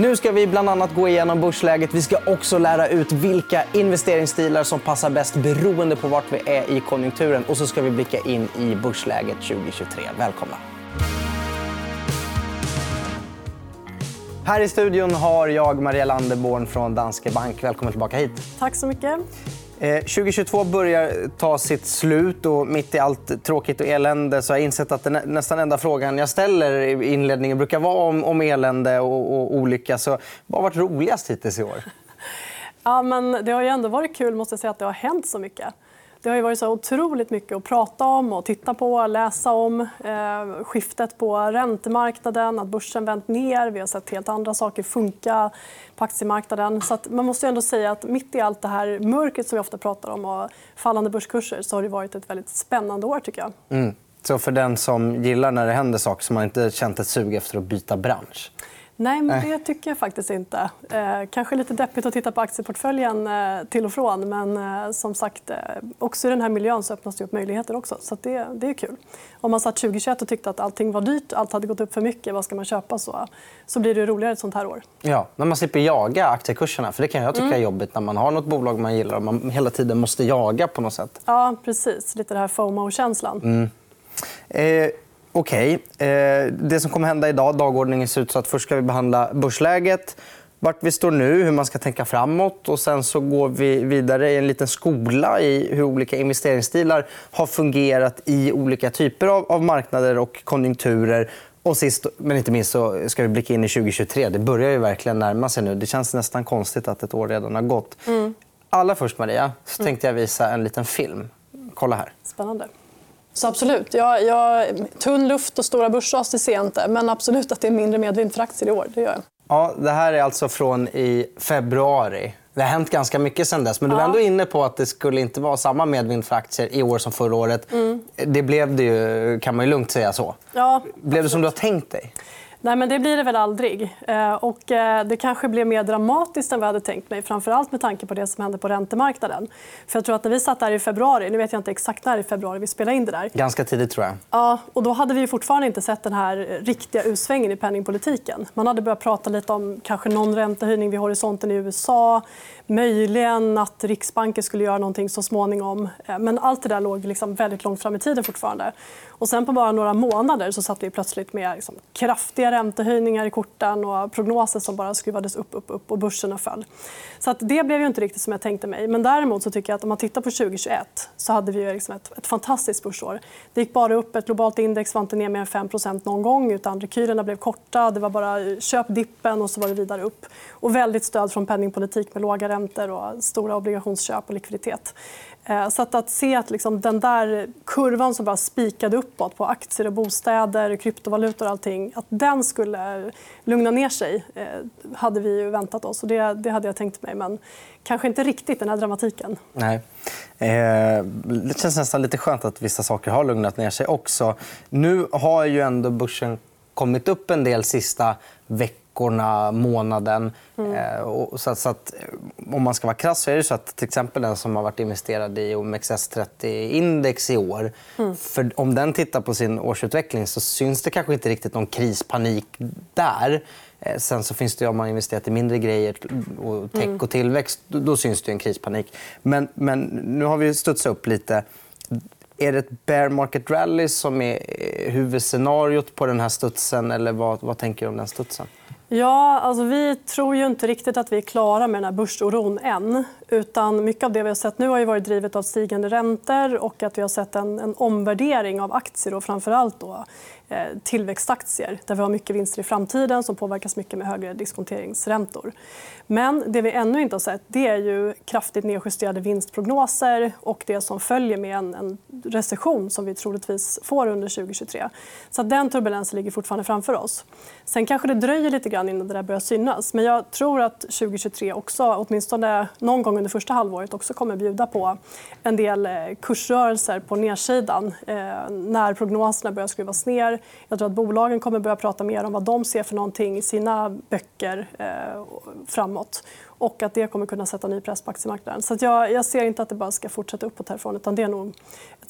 Nu ska vi bland annat gå igenom börsläget. Vi ska också lära ut vilka investeringsstilar som passar bäst beroende på vart vi är i konjunkturen. Och så ska vi blicka in i börsläget 2023. Välkomna. Här i studion har jag Maria Landeborn från Danske Bank. Välkommen tillbaka hit. Tack så mycket. Eh, 2022 börjar ta sitt slut. och Mitt i allt tråkigt och elände så har jag insett att den nästan enda frågan jag ställer i inledningen brukar vara om, om elände och, och olycka. Så, vad har varit roligast hittills i år? Ja, men det har ju ändå varit kul måste jag säga, att det har hänt så mycket. Det har ju varit så otroligt mycket att prata om, och titta på och läsa om. Eh, skiftet på räntemarknaden, att börsen vänt ner. Vi har sett helt andra saker funka på aktiemarknaden. Så man måste ändå säga att mitt i allt det här mörkret som vi ofta pratar om och fallande börskurser så har det varit ett väldigt spännande år. tycker jag. Mm. Så för den som gillar när det händer saker som har man inte känt ett sug efter att byta bransch? Nej, men det tycker jag faktiskt inte. Eh, kanske lite deppigt att titta på aktieportföljen eh, till och från. Men eh, som sagt, eh, också i den här miljön så öppnas det upp möjligheter. också. Så det, det är kul. Om man satt 2021 och tyckte att allting var dyrt, allt hade gått upp för mycket, vad ska man köpa? Så, så blir det roligare ett sånt här år. Ja, men man slipper jaga aktiekurserna. För det kan jag tycka är mm. jobbigt när man har nåt bolag man gillar och man hela tiden måste jaga. på något sätt. Ja, precis. Lite den här FOMO-känslan. Mm. Okej. Okay. Eh, det som kommer hända idag, dagordningen ser ut så att först ska vi behandla börsläget vart vi står nu, hur man ska tänka framåt. och Sen så går vi vidare i en liten skola i hur olika investeringsstilar har fungerat i olika typer av marknader och konjunkturer. Och sist men inte minst så ska vi blicka in i 2023. Det börjar ju verkligen närma sig nu. Det känns nästan konstigt att ett år redan har gått. Mm. Allra först, Maria, så tänkte jag visa en liten film. Kolla här. Spännande. Så absolut. Jag, jag, tunn luft och stora börsras det ser jag inte. Men absolut att det är mindre medvind för aktier i år. Det gör jag. Ja, det här är alltså från i februari. Det har hänt ganska mycket sen dess. Men du var ändå inne på att det skulle inte vara samma medvind för aktier i år som förra året. Mm. Det blev det ju, kan man ju lugnt säga så. Ja, blev det som du har tänkt dig? Nej, men det blir det väl aldrig. Eh, och eh, det kanske blev mer dramatiskt än vad jag hade tänkt mig. Framförallt med tanke på det som hände på räntemarknaden. För jag tror att när vi satt där i februari, nu vet jag inte exakt när i februari vi spelade in det där. Ganska tidigt tror jag. Ja, och då hade vi fortfarande inte sett den här riktiga utsvängen i penningpolitiken. Man hade börjat prata lite om kanske någon räntehöjning vid horisonten i USA. Möjligen att Riksbanken skulle göra någonting så småningom. Eh, men allt det där låg liksom väldigt långt fram i tiden fortfarande. Och sen på bara några månader så satt vi plötsligt med liksom kraftiga räntehöjningar i korten och prognoser som bara skruvades upp, upp, upp och börserna föll. Så att det blev ju inte riktigt som jag tänkte mig. Men däremot så tycker jag att om man tittar på 2021 så hade vi liksom ett, ett fantastiskt börsår. Det gick bara upp. Ett globalt index var inte ner mer än 5 någon gång. utan Rekylerna blev korta. Det var bara köp dippen och så var det vidare upp. Och väldigt stöd från penningpolitik med låga räntor och stora obligationsköp och likviditet. Eh, så att, att se att liksom den där kurvan som bara spikade uppåt på aktier, och bostäder, kryptovalutor och allting, att den skulle lugna ner sig eh, hade vi ju väntat oss. Och det, det hade jag tänkt mig. Men kanske inte riktigt den här dramatiken. Nej. Eh, det känns nästan lite skönt att vissa saker har lugnat ner sig också. Nu har ju ändå börsen kommit upp en del sista veckorna veckorna, månaden. Mm. Så, så att, eh, om man ska vara krass så är det så att till exempel den som har varit investerad i OMXS30-index i år... Mm. För om den tittar på sin årsutveckling så syns det kanske inte riktigt någon krispanik där. Eh, sen så finns det om man har investerat i mindre grejer, och tech mm. och tillväxt, då syns det en krispanik. Men, men nu har vi studsat upp lite. Är det ett bear market rally som är huvudscenariot på den här studsen? Eller vad, vad tänker du om den studsen? Ja, alltså vi tror ju inte riktigt att vi är klara med den här börsoron än. Utan mycket av det vi har sett nu har ju varit drivet av stigande räntor och att vi har sett en, en omvärdering av aktier och framförallt då, Eh, tillväxtaktier där vi har mycket vinster i framtiden som påverkas mycket med högre diskonteringsräntor. Men det vi ännu inte har sett det är ju kraftigt nedjusterade vinstprognoser och det som följer med en, recession som vi troligtvis får under 2023. Så den turbulensen ligger fortfarande framför oss. Sen kanske det dröjer lite grann innan det där börjar synas. Men jag tror att 2023 också, åtminstone någon gång under första halvåret också kommer bjuda på en del eh, kursrörelser på nedsidan eh, när prognoserna börjar skruvas ner. Jag tror att bolagen kommer börja prata mer om vad de ser för någonting i sina böcker eh, framåt och att det kommer kunna sätta ny press på aktiemarknaden. Så jag, jag, ser inte att det bara ska fortsätta uppåt härifrån. Utan det är nog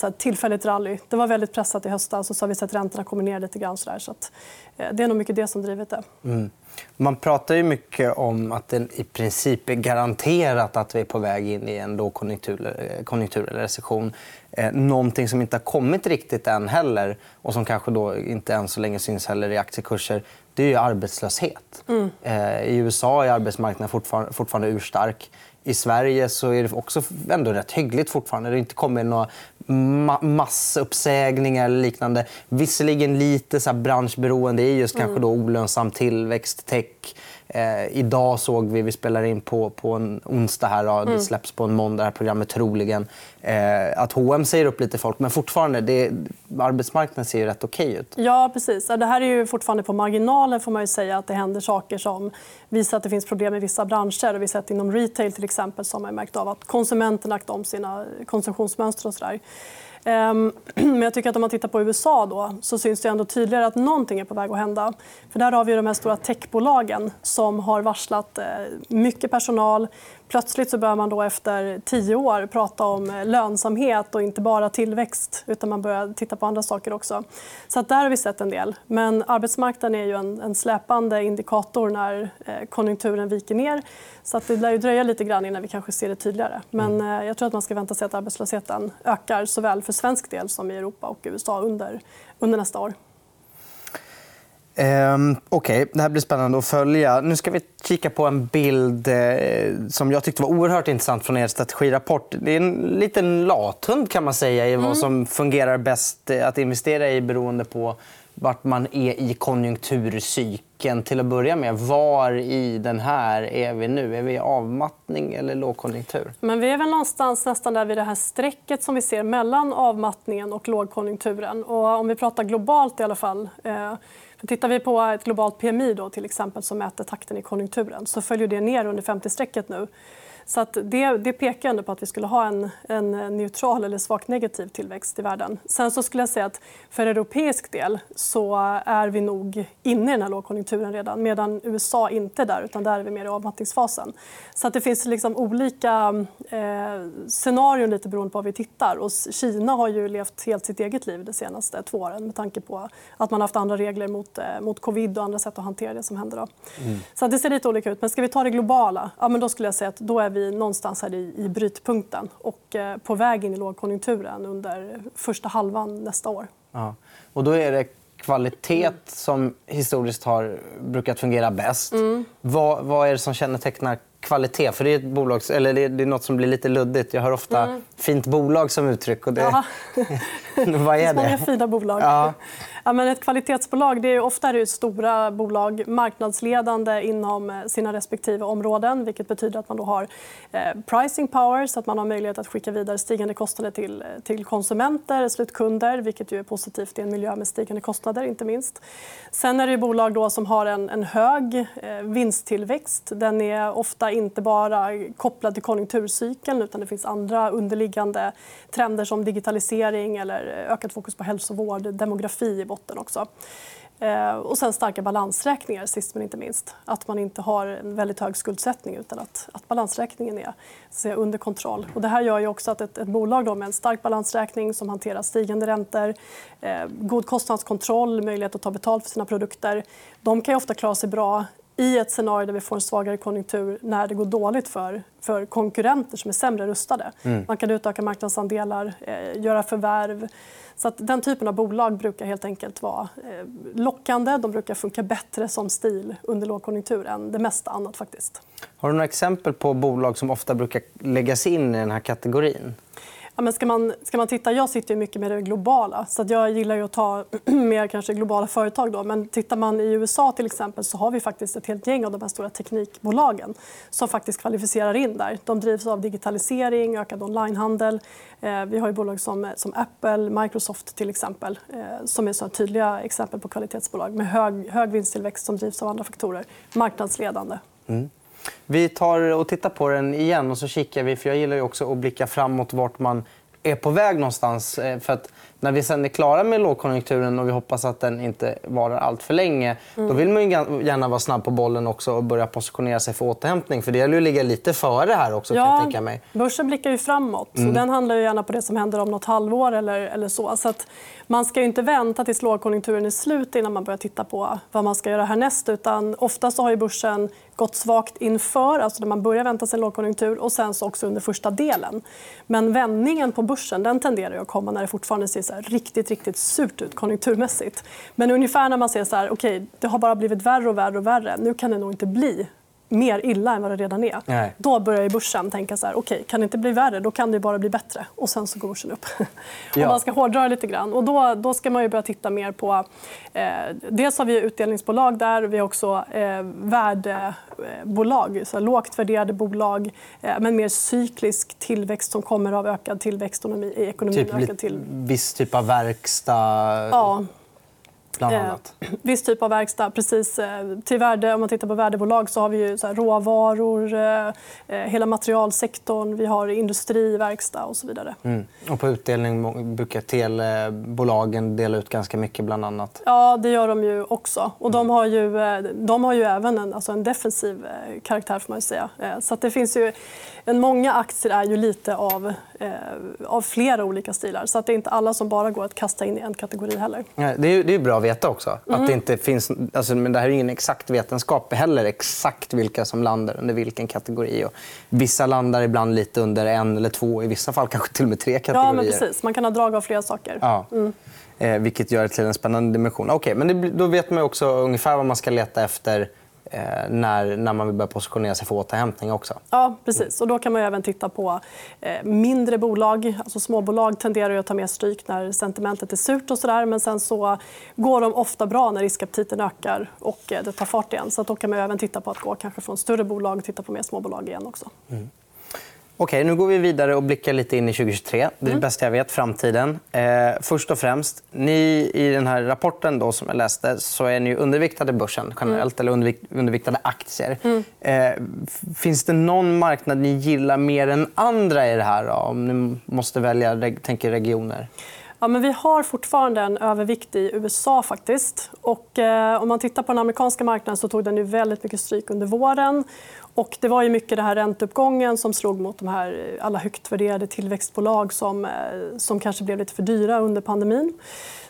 ett tillfälligt rally. Det var väldigt pressat i höstas och så har vi sett räntorna komma ner lite grann. Så, där, så att, eh, det är nog mycket det som drivit det. Mm. Man pratar ju mycket om att det i princip är garanterat att vi är på väg in i en lågkonjunktur eh, konjunktur eller recession. Eh, någonting som inte har kommit riktigt än heller och som kanske då inte än så länge syns heller i aktiekurser det är ju arbetslöshet. Mm. Eh, I USA är arbetsmarknaden fortfarande, fortfarande urstark. I Sverige så är det också ändå rätt hyggligt fortfarande. Det har inte kommit några ma massuppsägningar eller liknande. Visserligen lite så branschberoende i just mm. kanske då olönsam tillväxt, tech Eh, idag såg vi, vi spelar in på, på en onsdag, här, ja, det mm. släpps på en måndag, här programmet troligen, eh, att H&M säger upp lite folk. Men fortfarande, det, arbetsmarknaden ser ju rätt okej ut. Ja, precis. Det här är ju fortfarande på marginalen. får man ju säga att Det händer saker som visar att det finns problem i vissa branscher. Vi har sett inom retail till exempel som har märkt av att konsumenterna lagt om sina konsumtionsmönster. Och så där. Ehm, men jag tycker att om man tittar på USA då, så syns det ändå tydligare att någonting är på väg att hända. För där har vi de här stora techbolagen som har varslat eh, mycket personal. Plötsligt så börjar man då efter tio år prata om lönsamhet och inte bara tillväxt. utan Man börjar titta på andra saker också. Så där har vi sett en del. Men arbetsmarknaden är ju en, en släpande indikator när eh, konjunkturen viker ner. Så att det lär ju dröja lite grann innan vi kanske ser det tydligare. Men mm. eh, jag tror att man ska vänta sig att arbetslösheten ökar såväl för svensk del som i Europa och USA under, under nästa år. Um, Okej, okay. Det här blir spännande att följa. Nu ska vi kika på en bild eh, som jag tyckte var oerhört intressant från er strategirapport. Det är en liten lathund kan man säga i vad mm. som fungerar bäst eh, att investera i beroende på vart man är i konjunkturcykeln. Till att börja med, var i den här är vi nu? Är vi i avmattning eller lågkonjunktur? Men vi är väl någonstans nästan där vid det här strecket som vi ser mellan avmattningen och lågkonjunkturen. Och om vi pratar globalt i alla fall. Eh, tittar vi på ett globalt PMI då, till exempel, som mäter takten i konjunkturen så följer det ner under 50-strecket nu. Så att det, det pekar ändå på att vi skulle ha en, en neutral eller svagt negativ tillväxt i världen. Sen så skulle jag säga att för europeisk del så är vi nog inne i den här lågkonjunkturen redan medan USA inte är där, utan där är vi mer i avmattningsfasen. Så att det finns liksom olika eh, scenarion lite beroende på var vi tittar. Och Kina har ju levt helt sitt eget liv de senaste två åren med tanke på att man har haft andra regler mot, eh, mot covid och andra sätt att hantera det som händer. Då. Mm. Så det ser lite olika ut. Men ska vi ta det globala, ja, men då skulle jag säga att då är vi vi någonstans här i, i brytpunkten och eh, på väg in i lågkonjunkturen under första halvan nästa år. Ja. Och då är det kvalitet som historiskt har brukat fungera bäst. Mm. Vad, vad är det som kännetecknar kvalitet? För det är, ett bolag, eller det är något som blir lite luddigt. Jag hör ofta mm. fint bolag som uttryck. Och det... Vad är det? det många fina bolag. Ja. Ja, men ett kvalitetsbolag det är ofta är stora bolag marknadsledande inom eh, sina respektive områden. vilket betyder att man då har eh, pricing power så att man har möjlighet att skicka vidare stigande kostnader till, eh, till konsumenter, slutkunder vilket ju är positivt i en miljö med stigande kostnader. inte minst. Sen är det bolag då som har en, en hög vinsttillväxt. Den är ofta inte bara kopplad till konjunkturcykeln utan det finns andra underliggande trender som digitalisering eller ökat fokus på hälsovård, demografi botten också. Eh, och sen starka balansräkningar, sist men inte minst. Att man inte har en väldigt hög skuldsättning utan att, att balansräkningen är säga, under kontroll. Och det här gör ju också att ett, ett bolag då med en stark balansräkning som hanterar stigande räntor, eh, god kostnadskontroll, möjlighet att ta betalt för sina produkter de kan ofta klara sig bra i ett scenario där vi får en svagare konjunktur när det går dåligt för, för konkurrenter som är sämre rustade. Mm. Man kan utöka marknadsandelar, eh, göra förvärv. Så att den typen av bolag brukar helt enkelt vara eh, lockande. De brukar funka bättre som stil under lågkonjunktur än det mesta annat. faktiskt. Har du några exempel på bolag som ofta brukar läggas in i den här kategorin? Ja, men ska, man, ska man titta, jag sitter ju mycket med det globala. Så jag gillar ju att ta mer kanske globala företag. Då. Men tittar man i USA till exempel så har vi faktiskt ett helt gäng av de här stora teknikbolagen som faktiskt kvalificerar in där. De drivs av digitalisering, ökad onlinehandel. Eh, vi har ju bolag som, som Apple, Microsoft till exempel eh, som är så tydliga exempel på kvalitetsbolag med hög, hög vinsttillväxt som drivs av andra faktorer. Marknadsledande. Mm. Vi tar och tittar på den igen och så kikar vi. för Jag gillar ju också att blicka framåt vart man är på väg någonstans. Eh, för att när vi sen är klara med lågkonjunkturen och vi hoppas att den inte varar allt för länge, Mm. då vill man ju gärna vara snabb på bollen också och börja positionera sig för återhämtning. För det gäller att ligga lite före här också kan jag tänka mig. Börsen blickar ju framåt. Mm. Och den handlar ju gärna på det som händer om nåt halvår. Eller, eller så. Så att man ska inte vänta tills lågkonjunkturen är slut innan man börjar titta på vad man ska göra härnäst. Utan ofta så har ju börsen gått svagt inför, alltså när man börjar vänta sig lågkonjunktur och sen så också under första delen. Men vändningen på börsen den tenderar att komma när det fortfarande ser så här riktigt, riktigt surt ut konjunkturmässigt. Men ungefär när man ser så här, okay, det har bara blivit värre och värre och värre. Nu kan det nog inte bli mer illa än vad det redan är. Nej. Då börjar ju börsen tänka så här, okay, kan det inte bli värre, då kan det bara bli bättre. Och sen så går börsen upp. Ja. Om man ska hårdra lite grann. Och då, då ska man ju börja titta mer på... Eh, dels har vi utdelningsbolag där. Vi har också eh, värdebolag, så lågt värderade bolag eh, men mer cyklisk tillväxt som kommer av ökad tillväxt i ekonomin. Typ ökad till... viss typ av verkstad, Ja, bland Eh, annat. viss typ av verkstad. Precis. Eh, Till värde, om man tittar på värdebolag så har vi ju så råvaror, eh, eh, hela materialsektorn, vi har industri, verkstad och så vidare. Mm. Och på utdelning brukar telebolagen dela ut ganska mycket, bland annat. Ja, det gör de ju också. Och de, har ju, eh, de har ju även en, alltså en defensiv eh, karaktär. Får man säga. Eh, Så det finns ju, en många aktier är ju lite av, eh, av flera olika stilar. Så att det är inte alla som bara går att kasta in i en kategori heller. Ja, Det är, det är bra veta också. Mm. Att det inte finns, alltså, men det här är ingen exakt vetenskap heller. Exakt vilka som landar under vilken kategori. Och vissa landar ibland lite under en eller två. I vissa fall kanske till och med tre kategorier. Ja, men precis. Man kan ha drag av flera saker. Ja. Eh, vilket gör det till en spännande dimension. Okej, men det, då vet man också ungefär vad man ska leta efter när, när man vill börja positionera sig för återhämtning också. Ja, precis. Och då kan man även titta på eh, mindre bolag. Alltså småbolag tenderar att ta mer stryk när sentimentet är surt. och så där. Men sen så går de ofta bra när riskaptiten ökar och eh, det tar fart igen. Så då kan man även titta på att gå kanske från större bolag och titta på mer småbolag igen också. Okej, nu går vi vidare och blickar lite in i 2023. Det är Mm. det bästa jag vet, framtiden. Eh, först och främst, ni, i den här rapporten då, som jag läste så är ni underviktade börsen generellt, Mm. eller undervikt, underviktade aktier. Eh, f- finns det någon marknad ni gillar mer än andra i det här? Då, om ni måste välja tänker regioner? Ja, men vi har fortfarande en övervikt i USA. faktiskt. Och, eh, om man tittar på den amerikanska marknaden så tog den ju väldigt mycket stryk under våren. Och det var ju mycket den här ränteuppgången som slog mot de här eh, alla högt värderade tillväxtbolag som, eh, som kanske blev lite för dyra under pandemin.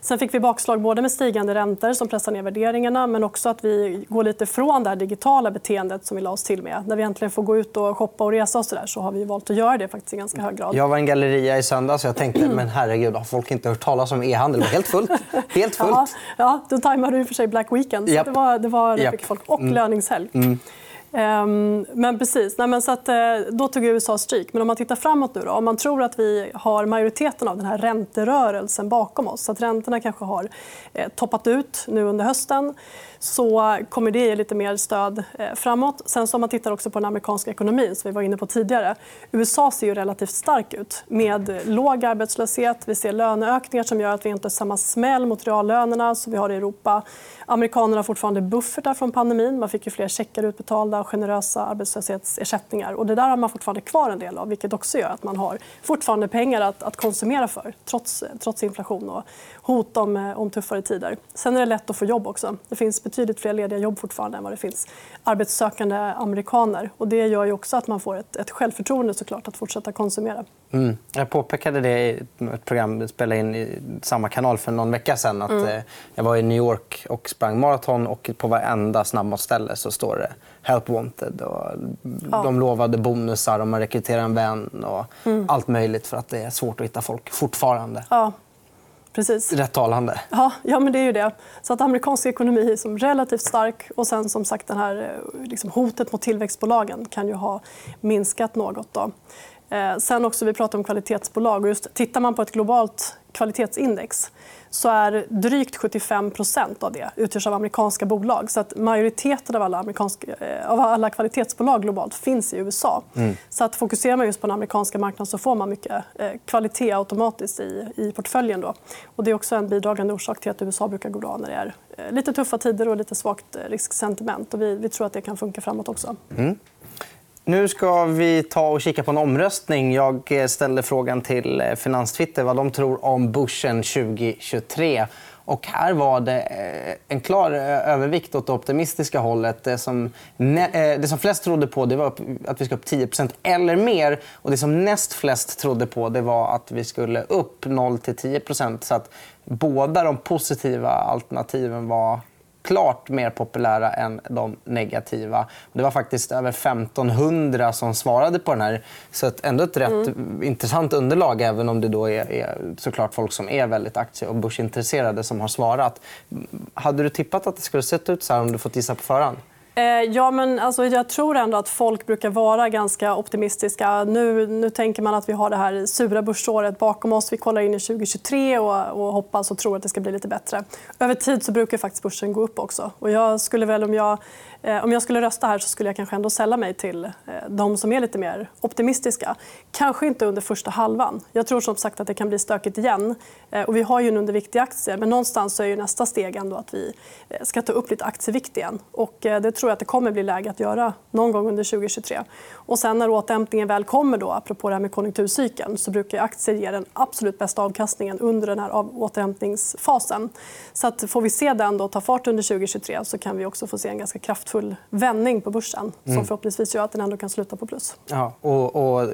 Sen fick vi bakslag både med stigande räntor som pressar ner värderingarna men också att vi går lite från det digitala beteendet som vi la oss till med. När vi äntligen får gå ut och shoppa och resa och så, där, så har vi valt att göra det faktiskt i ganska hög grad. Jag var i en galleria i söndags och jag tänkte men herregud, har folk inte hört talas om e-handel? Det var helt fullt. Helt fullt. Ja, ja, då tajmade du i och för sig Black Weekend. Så Japp. det var, det var Japp. mycket folk. Och löningshelg. Ehm, Ehm, men precis. Nej, men så att, eh, då tog USA stryk. Men om man tittar framåt nu då, om man tror att vi har majoriteten av den här ränterörelsen bakom oss, så att räntorna kanske har eh, toppat ut nu under hösten, så kommer det ge lite mer stöd eh, framåt. Sen så om man tittar också på den amerikanska ekonomin, som vi var inne på tidigare. USA ser ju relativt stark ut med låg arbetslöshet. Vi ser löneökningar som gör att vi inte har samma smäll mot reallönerna som vi har i Europa. Amerikanerna har fortfarande buffertar från pandemin. Man fick ju fler checkar utbetalda och generösa arbetslöshetsersättningar. Och det där har man fortfarande kvar en del av, vilket också gör att man har fortfarande pengar att, att konsumera för trots, trots inflation och hot om, eh, om tuffare tider. Sen är det lätt att få jobb också. Det finns betydligt fler lediga jobb fortfarande än vad det finns arbetssökande amerikaner. Och det gör ju också att man får ett, ett självförtroende såklart att fortsätta konsumera. Mm. Jag påpekade det i ett program vi spelade in i samma kanal för någon vecka sedan. Att, eh, jag var i New York och sprang maraton och på varenda snabbmatsställe så står det “Help wanted”. Och De lovade bonusar om man rekryterar en vän och allt möjligt för att det är svårt att hitta folk fortfarande. Ja, precis. Rätt talande. Ja, ja men det är ju det. Så att amerikansk ekonomi är som relativt stark. och sen som sagt den här, eh, liksom, hotet mot tillväxtbolagen kan ju ha minskat något. Då. Eh, sen också, vi pratar om kvalitetsbolag. Och just, tittar man på ett globalt kvalitetsindex så är drygt 75% av det utgörs av amerikanska bolag. Så att majoriteten av alla, amerikanska, eh, av alla kvalitetsbolag globalt finns i USA. Så att fokuserar man just på den amerikanska marknaden så får man mycket eh, kvalitet automatiskt i, i portföljen. Då. Och det är också en bidragande orsak till att USA brukar gå bra när det är lite tuffa tider och lite svagt risksentiment. Och vi, vi tror att det kan funka framåt också. Nu ska vi ta och kika på en omröstning. Jag eh, ställde frågan till eh, Finanstwitter vad de tror om börsen 2023. Och här var det eh, en klar övervikt åt det optimistiska hållet. Det som, det som flest trodde på det var att vi skulle upp 10% eller mer. Och det som näst flest trodde på det var att vi skulle upp 0-10% Så att båda de positiva alternativen var klart mer populära än de negativa. Det var faktiskt över 1500 som svarade på den här. Så ändå ett rätt mm. intressant underlag även om det då är, är såklart folk som är väldigt aktie och börsintresserade som har svarat. Hade du tippat att det skulle sett ut så här om du fått gissa på förhand? Eh, ja, men alltså, jag tror ändå att folk brukar vara ganska optimistiska. Nu, nu tänker man att vi har det här sura börsåret bakom oss. Vi kollar in i 2023 och, och hoppas och tror att det ska bli lite bättre. Över tid så brukar faktiskt börsen gå upp också. Och jag skulle väl, om jag Eh, om jag skulle rösta här så skulle jag kanske ändå sälla mig till eh, de som är lite mer optimistiska. Kanske inte under första halvan. Jag tror som sagt att det kan bli stökigt igen. Eh, och vi har ju en underviktig aktie. Men någonstans är ju nästa steg ändå att vi eh, ska ta upp lite aktievikt igen. Och eh, det tror jag att det kommer bli läge att göra någon gång under 2023. Och sen när återhämtningen väl kommer, då, apropå det här med konjunkturcykeln så brukar aktier ge den absolut bästa avkastningen under den här återhämtningsfasen. Så att får vi se den då ta fart under 2023 så kan vi också få se en ganska kraftfull vändning på börsen som mm. förhoppningsvis gör att den ändå kan sluta på plus. Ja, och, och,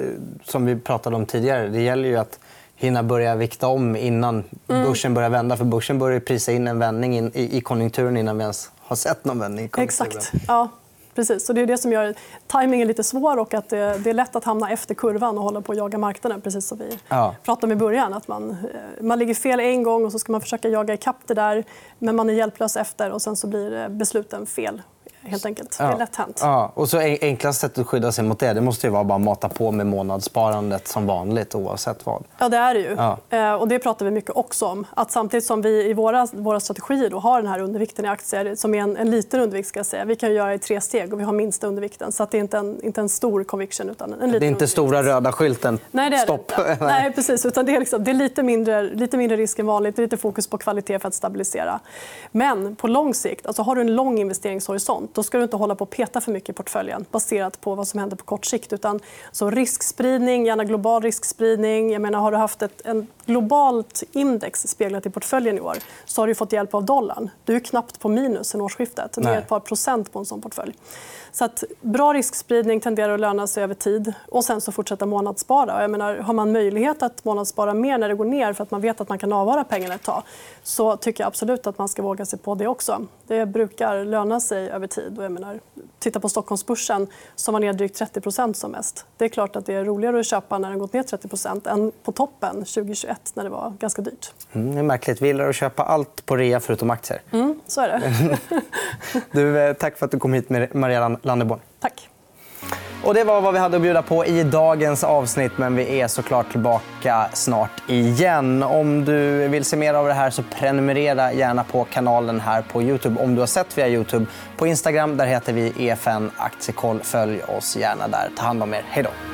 som vi pratade om tidigare, det gäller ju att hinna börja vikta om innan mm. börsen börjar vända. För Börsen börjar prisa in en vändning i, i konjunkturen innan vi ens har sett någon vändning i konjunkturen. Exakt. Ja. Precis. Så det är det som gör timingen lite svår och att det, är lätt att hamna efter kurvan och hålla på att jaga marknaden. Precis som vi ja. pratade om i början. Att man, eh, man ligger fel en gång och så ska man försöka jaga ikapp det där. Men man är hjälplös efter och sen så blir besluten fel helt enkelt. Ja. Det är lätt hänt. Ja. Och så enklaste sättet att skydda sig mot det, det måste ju vara bara mata på med månadssparandet som vanligt oavsett vad. Ja, det är det ju. Ja. Eh, och det pratar vi mycket också om. Att samtidigt som vi i våra, våra strategier då har den här undervikten i aktier, som är en, en liten undervikt, ska säga. vi kan göra i tre steg och vi har minsta undervikten. Så att det är inte en, inte en stor conviction. Utan en liten det är inte undervikt. stora röda skylten. Nej, det är Stopp. Det Nej, precis. Utan det är, liksom, det är lite, mindre, lite mindre risk än vanligt. Det är lite fokus på kvalitet för att stabilisera. Men på lång sikt, alltså har du en lång investeringshorisont, då ska du inte hålla på peta för mycket i portföljen baserat på vad som händer på kort sikt. Utan så riskspridning, gärna global riskspridning. Jag menar, har du haft ett en globalt index speglat i portföljen i år så har du fått hjälp av dollarn. Du är knappt på minus sen årsskiftet. Ner ett par procent på en sån portfölj. Så att bra riskspridning tenderar att löna sig över tid. och sen så fortsätta månadsspara. Jag menar, har man möjlighet att månadsspara mer när det går ner för att man vet att man kan avvara pengarna ett tag så tycker jag absolut att man ska våga sig på det också. Det brukar löna sig över tid. Och jag menar, titta på Stockholmsbörsen som var ner drygt 30% som mest. Det är klart att det är roligare att köpa när den gått ner 30% än på toppen 2021 när det var ganska dyrt. Mm, det är märkligt. Vi gillar att köpa allt på rea förutom aktier. Mm, så är det. du, eh, tack för att du kom hit, Maria Landeborn. Tack. Och det var vad vi hade att bjuda på i dagens avsnitt. Men vi är såklart tillbaka snart igen. Om du vill se mer av det här så prenumerera gärna på kanalen här på Youtube. Om du har sett via Youtube. På Instagram där heter vi EFN Aktiekoll. Följ oss gärna där. Ta hand om er. Hej då.